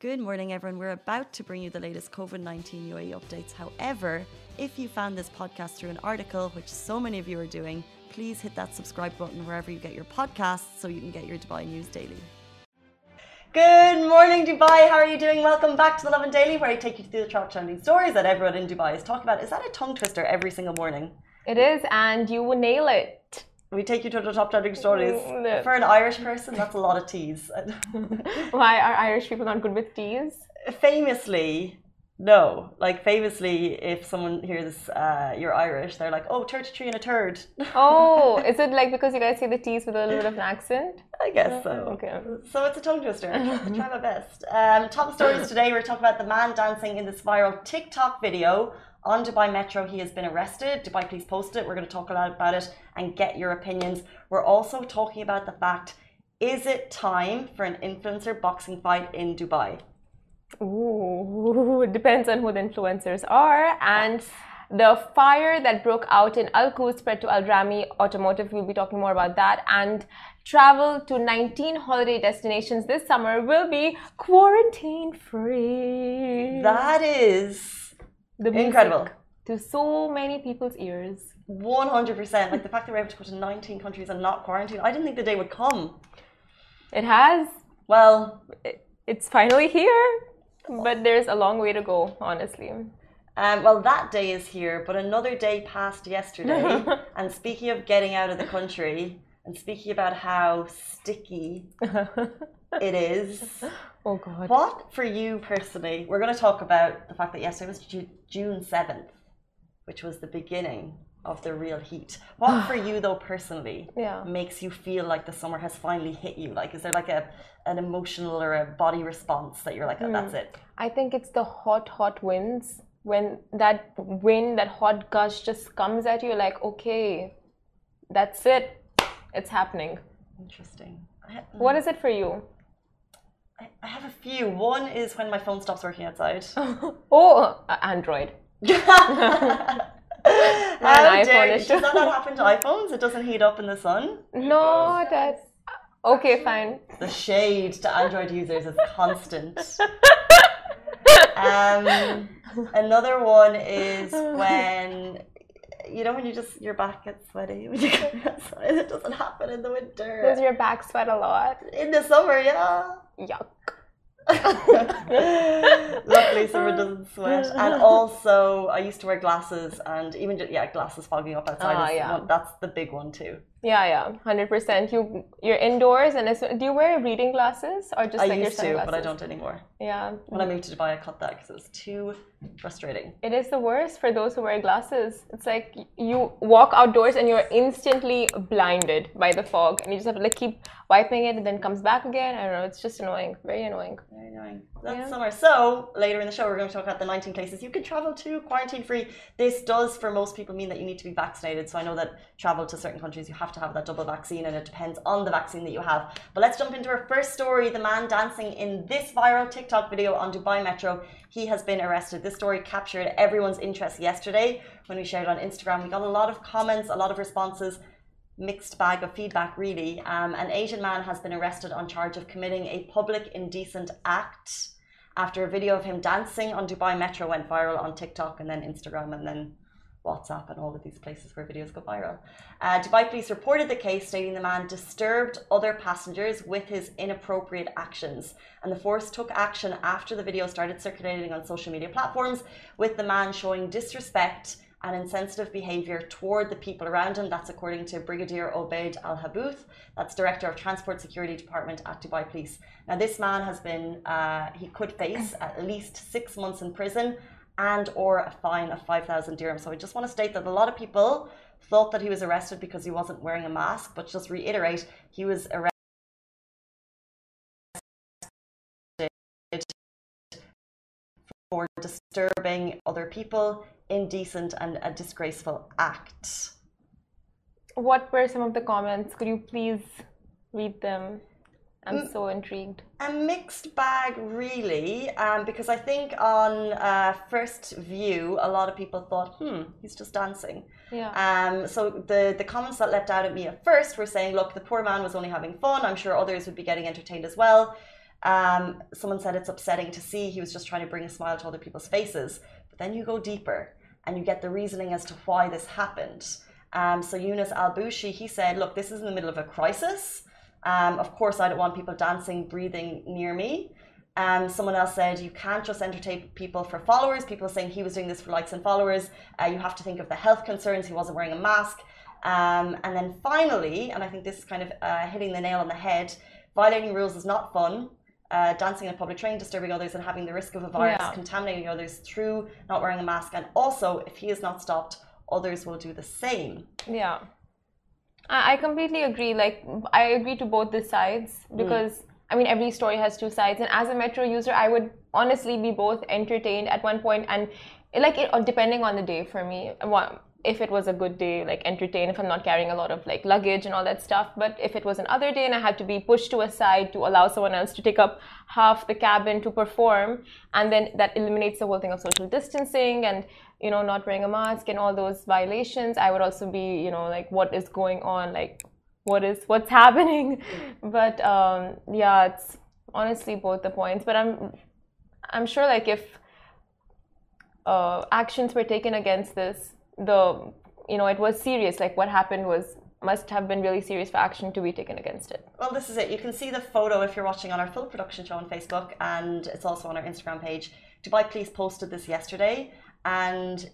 Good morning, everyone. We're about to bring you the latest COVID 19 UAE updates. However, if you found this podcast through an article, which so many of you are doing, please hit that subscribe button wherever you get your podcasts so you can get your Dubai news daily. Good morning, Dubai. How are you doing? Welcome back to the Lovin Daily, where I take you through the top trending stories that everyone in Dubai is talking about. Is that a tongue twister every single morning? It is, and you will nail it. We take you to the top trending stories. Mm, For an Irish person, that's a lot of T's. Why are Irish people not good with T's? famously, no. Like famously, if someone hears uh, you're Irish, they're like, "Oh, 33 and a third. Oh, is it like because you guys say the T's with a little bit of an accent? I guess so. Okay. So it's a tongue twister. I try, try my best. Um, top stories today. We're talking about the man dancing in this viral TikTok video on Dubai Metro. He has been arrested. Dubai Police posted it. We're going to talk a lot about it and get your opinions. We're also talking about the fact: is it time for an influencer boxing fight in Dubai? Ooh, it depends on who the influencers are. And the fire that broke out in Al Quoz spread to Al Ramy Automotive. We'll be talking more about that. And travel to 19 holiday destinations this summer will be quarantine free. That is the music incredible. To so many people's ears. One hundred percent. Like the fact that we're able to go to nineteen countries and not quarantine. I didn't think the day would come. It has. Well, It's finally here. But there's a long way to go, honestly. um, well, that day is here, but another day passed yesterday. and speaking of getting out of the country, and speaking about how sticky it is, Oh, God. what for you personally? We're going to talk about the fact that yesterday was June seventh, which was the beginning of the real heat. What for you though personally? Yeah. makes you feel like the summer has finally hit you? Like, is there like a an emotional or a body response that you're like, oh, that's hmm. it? I think it's the hot, hot winds. When that wind, that hot gush just comes at you, like, okay, that's it. It's happening. Interesting. What hmm. is it for you? I I have a few. One is when my phone stops working outside. Oh, uh, Android. How iPhone dare issue. Does that not happen to iPhones? It doesn't heat up in the sun. No, that's okay. Fine. The shade to Android users is constant. Um, another one is when you know when you just your back gets sweaty when you go outside. It doesn't happen in the winter. Does your back sweat a lot? In the summer, yeah. Yuck. Luckily, summer doesn't sweat. And also, I used to wear glasses, and even just, yeah, glasses fogging up outside. Ah, is yeah. one, that's the big one too. Yeah, yeah, hundred percent. You you're indoors, and it's, do you wear reading glasses or just I like your used to, sunglasses? but I don't anymore. Yeah, When I moved to Dubai, I cut that because it was too frustrating. It is the worst for those who wear glasses. It's like you walk outdoors and you're instantly blinded by the fog, and you just have to like keep wiping it, and then comes back again. I don't know. It's just annoying. Very annoying. Very annoying. That's Yeah. summer. So later in the show, we're going to talk about the 19 places you can travel to quarantine free. This does, for most people, mean that you need to be vaccinated. So I know that travel to certain countries, you have to have that double vaccine, and it depends on the vaccine that you have. But let's jump into our first story. The man dancing in this viral TikTok video on Dubai Metro. He has been arrested. This story captured everyone's interest yesterday when we shared on Instagram. We got a lot of comments, a lot of responses mixed bag of feedback, really. Um, an Asian man has been arrested on charge of committing a public indecent act after a video of him dancing on Dubai Metro went viral on TikTok and then Instagram and then WhatsApp and all of these places where videos go viral. Uh, Dubai police reported the case, stating the man disturbed other passengers with his inappropriate actions. And the force took action after the video started circulating on social media platforms, with the man showing disrespect and insensitive behaviour toward the people around him. That's according to Brigadier Obaid Al Hathboor, that's Director of Transport Security Department at Dubai Police. Now, this man has been, uh, he could face at least six months in prison and or a fine of 5,000 dirhams. So I just want to state that a lot of people thought that he was arrested because he wasn't wearing a mask, but just reiterate, he was arrested disturbing other people, indecent and a disgraceful act. What were some of the comments? Could you please read them? I'm Mm. so intrigued. A mixed bag, really, um, because I think on uh, first view, a lot of people thought, hmm, he's just dancing. Yeah. Um, so the, the comments that leapt out at me at first were saying, look, the poor man was only having fun. I'm sure others would be getting entertained as well. Um, someone said it's upsetting to see. He was just trying to bring a smile to other people's faces. But then you go deeper and you get the reasoning as to why this happened. Um, so Yunus Al Bushi, he said, look, this is in the middle of a crisis. Um, of course, I don't want people dancing, breathing near me. Um, someone else said you can't just entertain people for followers. People saying he was doing this for likes and followers. Uh, you have to think of the health concerns. He wasn't wearing a mask. Um, and then finally, and I think this is kind of uh, hitting the nail on the head, violating rules is not fun. Uh, dancing in a public train, disturbing others, and having the risk of a virus yeah. contaminating others through not wearing a mask. And also, if he is not stopped, others will do the same. Yeah. I completely agree. Like, I agree to both the sides hmm. because. Mm. I mean, every story has two sides, and as a Metro user, I would honestly be both entertained at one point and like it, depending on the day for me if it was a good day, like entertain, if I'm not carrying a lot of like luggage and all that stuff. But if it was another day and I had to be pushed to a side to allow someone else to take up half the cabin to perform, and then that eliminates the whole thing of social distancing and you know not wearing a mask and all those violations, I would also be you know like what is going on, like what is what's happening. But um, yeah, it's honestly both the points. But I'm I'm sure like if uh, actions were taken against this the you know it was serious like what happened was must have been really serious for action to be taken against it. Well, this is it. You can see the photo if you're watching on our film production show on Facebook, and it's also on our Instagram page. Dubai Police posted this yesterday, and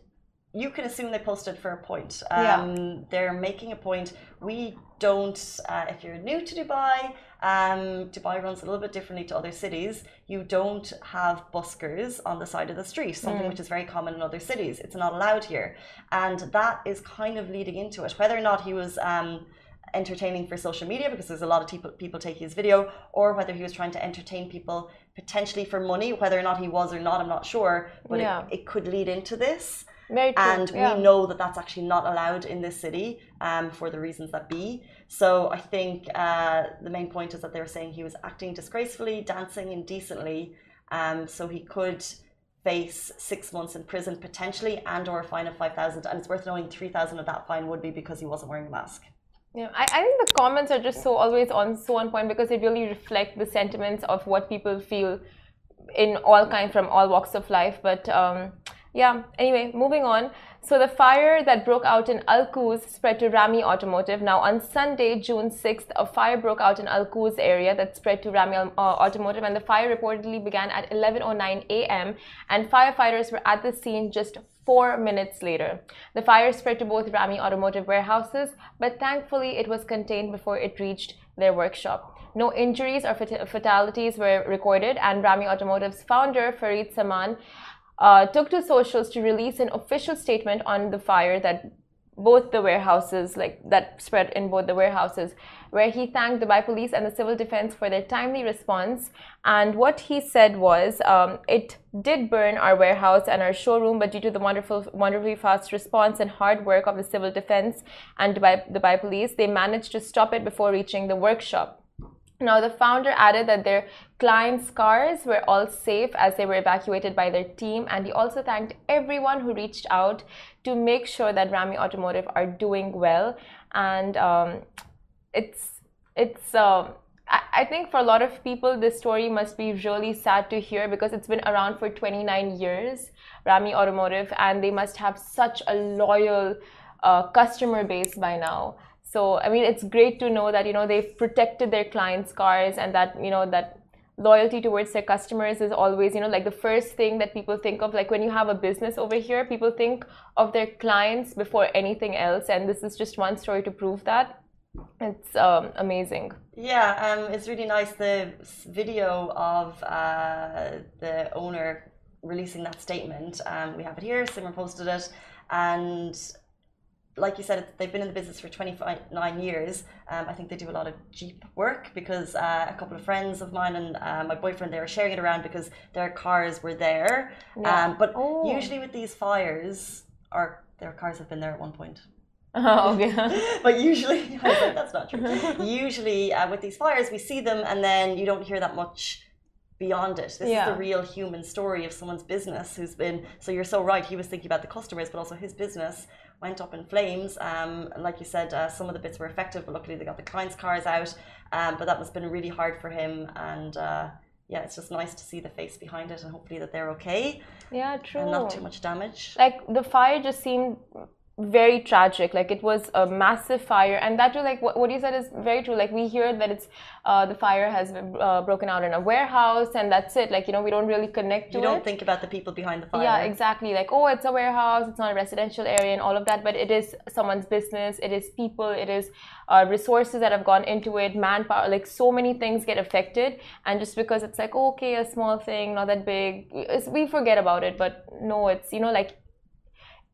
you can assume they posted for a point. Um, yeah. They're making a point. We don't, uh, if you're new to Dubai, um, Dubai runs a little bit differently to other cities. You don't have buskers on the side of the street, something mm. which is very common in other cities. It's not allowed here. And that is kind of leading into it. Whether or not he was um, entertaining for social media, because there's a lot of people, people taking his video, or whether he was trying to entertain people potentially for money, whether or not he was or not, I'm not sure. But yeah. it, it could lead into this. And yeah. we know that that's actually not allowed in this city um, for the reasons that be. So I think uh, the main point is that they were saying he was acting disgracefully, dancing indecently. Um, so he could face six months in prison potentially and or a fine of 5,000. And it's worth knowing 3,000 of that fine would be because he wasn't wearing a mask. Yeah, I, I think the comments are just so always on so on point because they really reflect the sentiments of what people feel in all kind from all walks of life. But um, yeah, anyway, moving on. So the fire that broke out in Al Quoz spread to Ramy Automotive. Now on Sunday, June 6th, a fire broke out in Al Quoz area that spread to Ramy uh, Automotive and the fire reportedly began at 11.09 a.m. and firefighters were at the scene just four minutes later. The fire spread to both Ramy Automotive warehouses, but thankfully it was contained before it reached their workshop. No injuries or fatalities were recorded and Ramy Automotive's founder Farid Saman uh, took to socials to release an official statement on the fire that both the warehouses, like that spread in both the warehouses, where he thanked Dubai Police and the Civil Defense for their timely response. And what he said was, um, it did burn our warehouse and our showroom, but due to the wonderful, wonderfully fast response and hard work of the Civil Defense and Dubai, Dubai Police, they managed to stop it before reaching the workshop. Now, the founder added that their clients' cars were all safe as they were evacuated by their team, and he also thanked everyone who reached out to make sure that Ramy Automotive are doing well. And um, it's it's uh, I think for a lot of people, this story must be really sad to hear because it's been around for 29 years, Ramy Automotive, and they must have such a loyal uh, customer base by now. So I mean, it's great to know that you know they've protected their clients' cars and that you know that loyalty towards their customers is always you know like the first thing that people think of like when you have a business over here people think of their clients before anything else. And this is just one story to prove that. It's um, amazing. Yeah um, it's really nice the video of uh, the owner releasing that statement. Um, we have it here simran posted it. And like you said, they've been in the business for 29 years. Um, I think they do a lot of Jeep work because uh, a couple of friends of mine and uh, my boyfriend, they were sharing it around because their cars were there. Yeah. Um, but oh. usually with these fires, our, their cars have been there at one point. Oh, okay. but usually, like, that's not true. usually uh, with these fires, we see them and then you don't hear that much beyond it. This yeah. is the real human story of someone's business who's been. So you're so right. He was thinking about the customers, but also his business went up in flames. Um, and like you said, uh, some of the bits were effective, but luckily they got the clients' cars out. Um, but that must have been really hard for him. And uh, yeah, it's just nice to see the face behind it and hopefully that they're okay. Yeah, true. And not too much damage. Like the fire just seemed very tragic. Like it was a massive fire. And that too like what, what you said is very true. Like we hear that it's uh, the fire has uh, broken out in a warehouse and that's it. Like you know we don't really connect to you don't it. think about the people behind the fire. yeah exactly. Like oh it's a warehouse. It's not a residential area and all of that but it is someone's business. It is people. It is uh, resources that have gone into it. Manpower like so many things get affected. And just because it's like okay a small thing not that big we forget about it but no it's you know like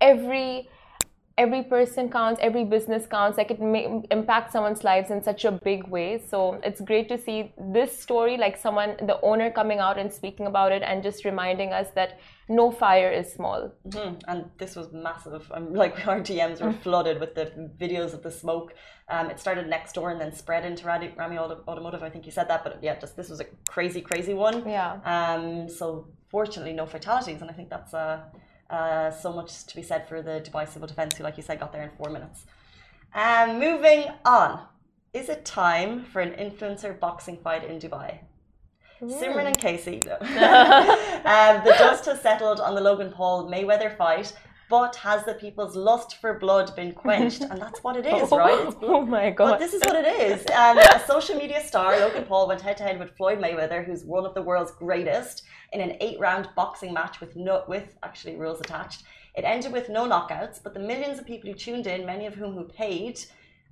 every every person counts every business counts like it may impact someone's lives in such a big way. So it's great to see this story like someone the owner coming out and speaking about it and just reminding us that no fire is small. Mm-hmm. and this was massive. Um, like our dms were flooded with the videos of the smoke. Um, it started next door and then spread into Ramy automotive. I think you said that but yeah just this was a crazy crazy one. Yeah. Um so fortunately no fatalities and i think that's uh uh, so much to be said for the Dubai Civil Defence, who, like you said, got there in four minutes. Um, moving on. Is it time for an influencer boxing fight in Dubai? Mm. Simran and Casey. No. um, the dust has settled on the Logan Paul Mayweather fight, but has the people's lust for blood been quenched? And that's what it is, right? oh my god! But this is what it is. Um, a social media star, Logan Paul, went head to head with Floyd Mayweather, who's one of the world's greatest, in an eight-round boxing match with no, with actually rules attached. It ended with no knockouts, but the millions of people who tuned in, many of whom who paid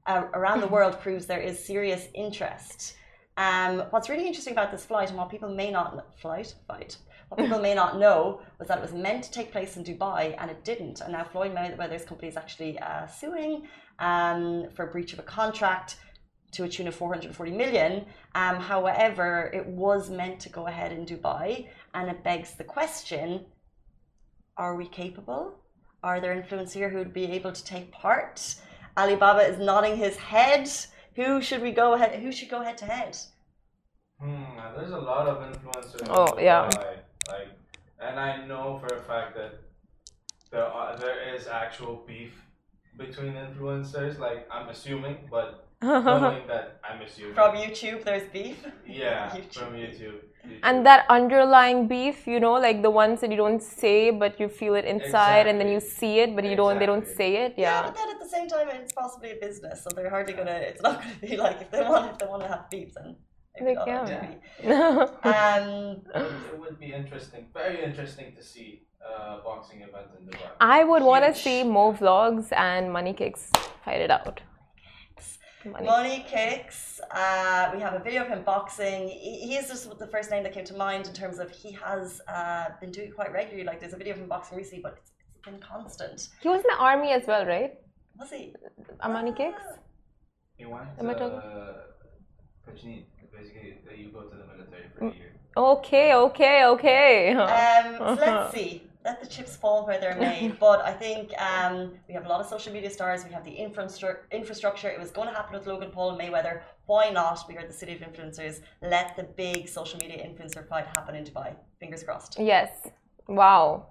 uh, around the world, proves there is serious interest. Um, what's really interesting about this flight, and what people may not flight fight what people may not know was that it was meant to take place in Dubai and it didn't. And now Floyd Mayweather's company is actually uh, suing um, for breach of a contract to a tune of 440 million. Um, however, it was meant to go ahead in Dubai, and it begs the question: Are we capable? Are there influencers here who would be able to take part? Alibaba is nodding his head. Who should we go ahead? Who should go head to head? Hmm, there's a lot of influencers. Oh yeah. Like, and I know for a fact that there are, there is actual beef between influencers. Like I'm assuming, but knowing that I'm assuming from YouTube, there's beef. Yeah, YouTube. from YouTube. YouTube. And that underlying beef, you know, like the ones that you don't say, but you feel it inside, exactly. and then you see it, but you exactly. don't. They don't say it. Yeah. yeah. but then at the same time, it's possibly a business, so they're hardly gonna. It's not gonna be like if they want if they want to have beef, then they can. um, it would be interesting, very interesting to see uh, boxing event in Dubai. I would want to see Mo Vlogs and Money Kicks fight it out. Money, Money Kicks. Uh, we have a video of him boxing. He, he is just the first name that came to mind in terms of he has uh, been doing quite regularly. Like there's a video of him boxing recently, but it's, it's been constant. He was in the army as well, right? Was he? Money Kicks. He went. Am I talking? Uh, basically you go to the military for a year. Okay, okay, okay. Um, so let's see. Let the chips fall where they're made. but I think um, we have a lot of social media stars. We have the infrastructure. Infrastructure. It was going to happen with Logan Paul and Mayweather. Why not? We are the city of influencers. Let the big social media influencer fight happen in Dubai. Fingers crossed. Yes. Wow.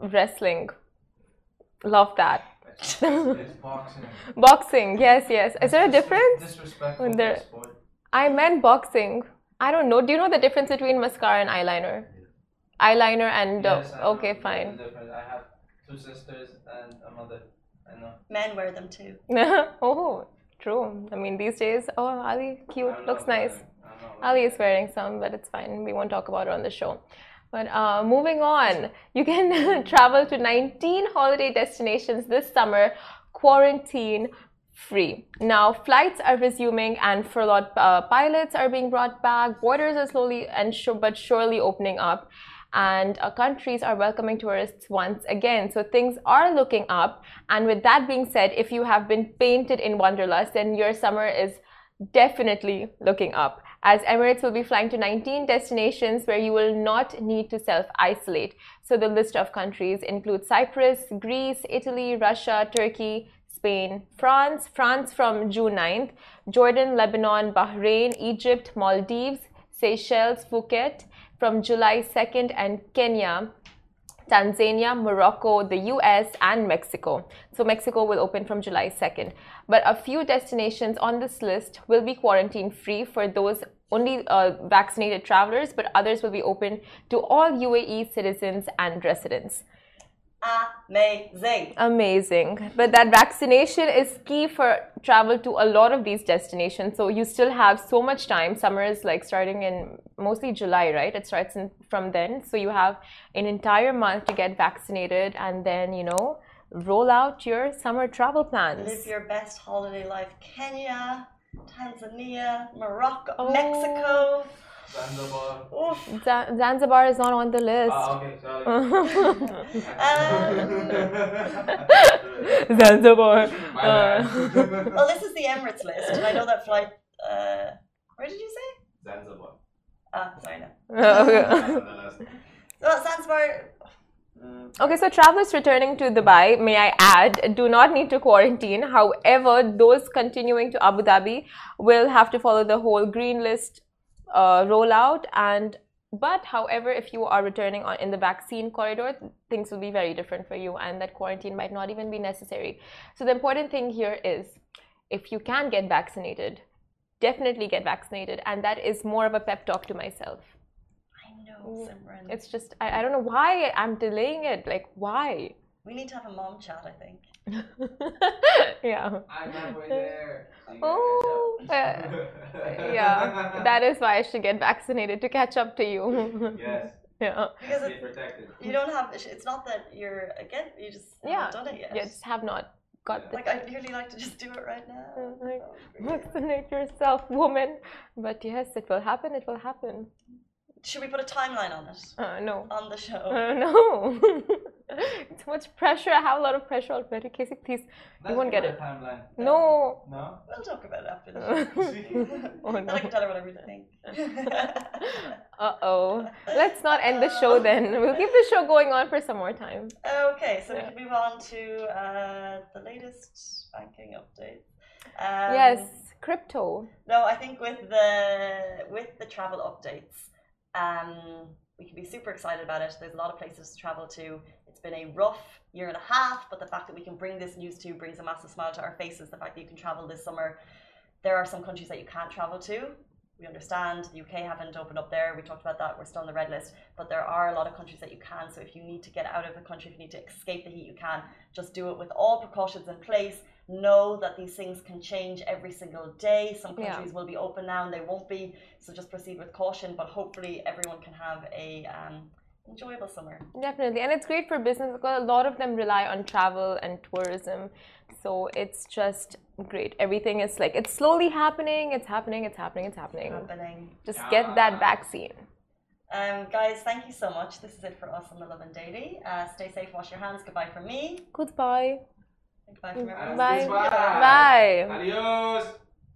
Wrestling. Love that. It's, it's boxing. boxing. Yes, yes. Is there a difference? Disrespectful. There, I meant boxing. I don't know. Do you know the difference between mascara and eyeliner? Eyeliner and yes, okay, fine. I have two sisters and a mother. I know. Men wear them too. oh, true. I mean, these days, oh, Ali, cute, looks nice. Ali is wearing some, but it's fine. We won't talk about it on the show. But uh, moving on, you can travel to 19 holiday destinations this summer, quarantine free. Now, flights are resuming and furloughed uh, pilots are being brought back. Borders are slowly and but surely opening up. And uh, countries are welcoming tourists once again. So things are looking up. And with that being said, if you have been painted in Wanderlust, then your summer is definitely looking up. As Emirates will be flying to 19 destinations where you will not need to self isolate. So the list of countries includes Cyprus, Greece, Italy, Russia, Turkey, Spain, France, France from June 9th, Jordan, Lebanon, Bahrain, Egypt, Maldives, Seychelles, Phuket from July 2nd, and Kenya Tanzania, Morocco, the US, and Mexico. So, Mexico will open from July 2nd. But a few destinations on this list will be quarantine free for those only uh, vaccinated travelers, but others will be open to all UAE citizens and residents amazing. Amazing. But that vaccination is key for travel to a lot of these destinations. So you still have so much time. Summer is like starting in mostly July, right? It starts in, from then. So you have an entire month to get vaccinated and then, you know, roll out your summer travel plans. Live your best holiday life. Kenya, Tanzania, Morocco, oh. Mexico. Zanzibar. Zanzibar is not on the list. Ah, okay, sorry. Zanzibar. Uh, well, this is the Emirates list, and I know that flight. Uh, where did you say? Zanzibar. Ah, sorry, no. okay. well, Zanzibar. Okay, so travelers returning to Dubai, may I add, do not need to quarantine. However, those continuing to Abu Dhabi will have to follow the whole green list uh, rollout and but however if you are returning on in the vaccine corridor things will be very different for you and that quarantine might not even be necessary. So the important thing here is if you can get vaccinated definitely get vaccinated. And that is more of a pep talk to myself. I know Simran. it's just I, I don't know why i'm delaying it. Like why? We need to have a mom chat, I think. yeah. I'm halfway there. oh, uh, yeah. That is why I should get vaccinated to catch up to you. yes. Yeah. Because it, you don't have. It's not that you're again. You just yeah. haven't done it yet. You just have not got yeah. the. Like I'd really like to just do it right now. Like, oh, vaccinate yourself, woman. But yes, it will happen. It will happen. Should we put a timeline on it? Uh, no. On the show? Uh, no. Too much pressure. I have a lot of pressure already. Casey, please. Let's you won't get it. Timeline. No. No? We'll talk about it after the show. oh, no. Then I can tell her what I really think. uh oh. Let's not end the show then. We'll keep the show going on for some more time. Okay, so yeah. we can move on to uh, the latest banking update. Um, yes, crypto. No, I think with the with the travel updates, um, we can be super excited about it. There's a lot of places to travel to. It's been a rough year and a half, but the fact that we can bring this news to brings a massive smile to our faces. The fact that you can travel this summer. There are some countries that you can't travel to. We understand the UK haven't opened up there. We talked about that. We're still on the red list, but there are a lot of countries that you can. So if you need to get out of the country, if you need to escape the heat, you can. Just do it with all precautions in place know that these things can change every single day. Some countries yeah. will be open now and they won't be. So just proceed with caution. But hopefully, everyone can have a um, enjoyable summer. Definitely, and it's great for business because a lot of them rely on travel and tourism. So it's just great. Everything is like it's slowly happening. It's happening. It's happening. It's happening. happening. Just get that vaccine. Um, guys, thank you so much. This is it for us on the Lovin Daily. Uh, stay safe, wash your hands. Goodbye from me. Goodbye. Bye. Bye. Bye. Adios.